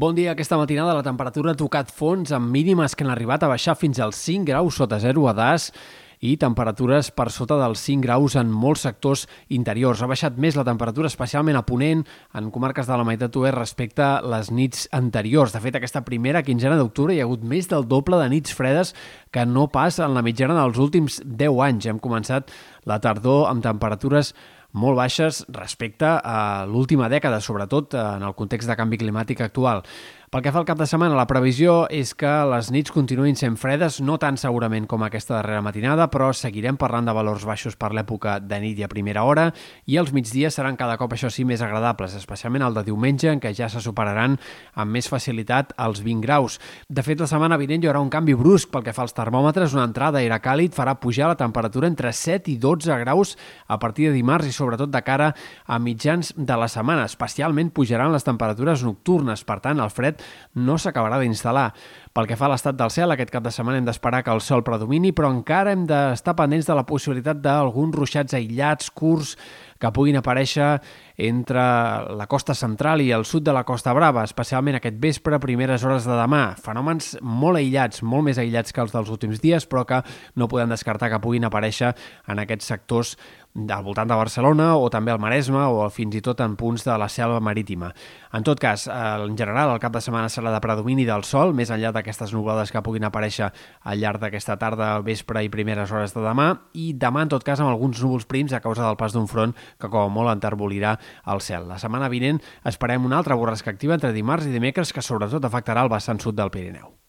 Bon dia. Aquesta matinada la temperatura ha tocat fons amb mínimes que han arribat a baixar fins als 5 graus sota zero a Das i temperatures per sota dels 5 graus en molts sectors interiors. Ha baixat més la temperatura, especialment a Ponent, en comarques de la meitat oest respecte a les nits anteriors. De fet, aquesta primera quinzena d'octubre hi ha hagut més del doble de nits fredes que no pas en la mitjana dels últims 10 anys. Hem començat la tardor amb temperatures molt baixes respecte a l'última dècada, sobretot en el context de canvi climàtic actual. Pel que fa al cap de setmana, la previsió és que les nits continuïn sent fredes, no tan segurament com aquesta darrera matinada, però seguirem parlant de valors baixos per l'època de nit i a primera hora, i els migdies seran cada cop, això sí, més agradables, especialment el de diumenge, en què ja se superaran amb més facilitat els 20 graus. De fet, la setmana vinent hi haurà un canvi brusc pel que fa als termòmetres, una entrada d'aire càlid farà pujar la temperatura entre 7 i 12 graus a partir de dimarts i sobretot de cara a mitjans de la setmana. Especialment pujaran les temperatures nocturnes, per tant, el fred no s'acabarà d'instal·lar. Pel que fa a l'estat del cel, aquest cap de setmana hem d'esperar que el sol predomini, però encara hem d'estar pendents de la possibilitat d'alguns ruixats aïllats, curts, que puguin aparèixer entre la costa central i el sud de la Costa Brava, especialment aquest vespre, primeres hores de demà. Fenòmens molt aïllats, molt més aïllats que els dels últims dies, però que no podem descartar que puguin aparèixer en aquests sectors al voltant de Barcelona o també al Maresme o fins i tot en punts de la selva marítima. En tot cas, en general, el cap de setmana serà de predomini del sol, més enllà d'aquestes nublades que puguin aparèixer al llarg d'aquesta tarda, vespre i primeres hores de demà, i demà, en tot cas, amb alguns núvols prims a causa del pas d'un front que com a molt enterbolirà el cel. La setmana vinent esperem una altra borrasca activa entre dimarts i dimecres que sobretot afectarà el vessant sud del Pirineu.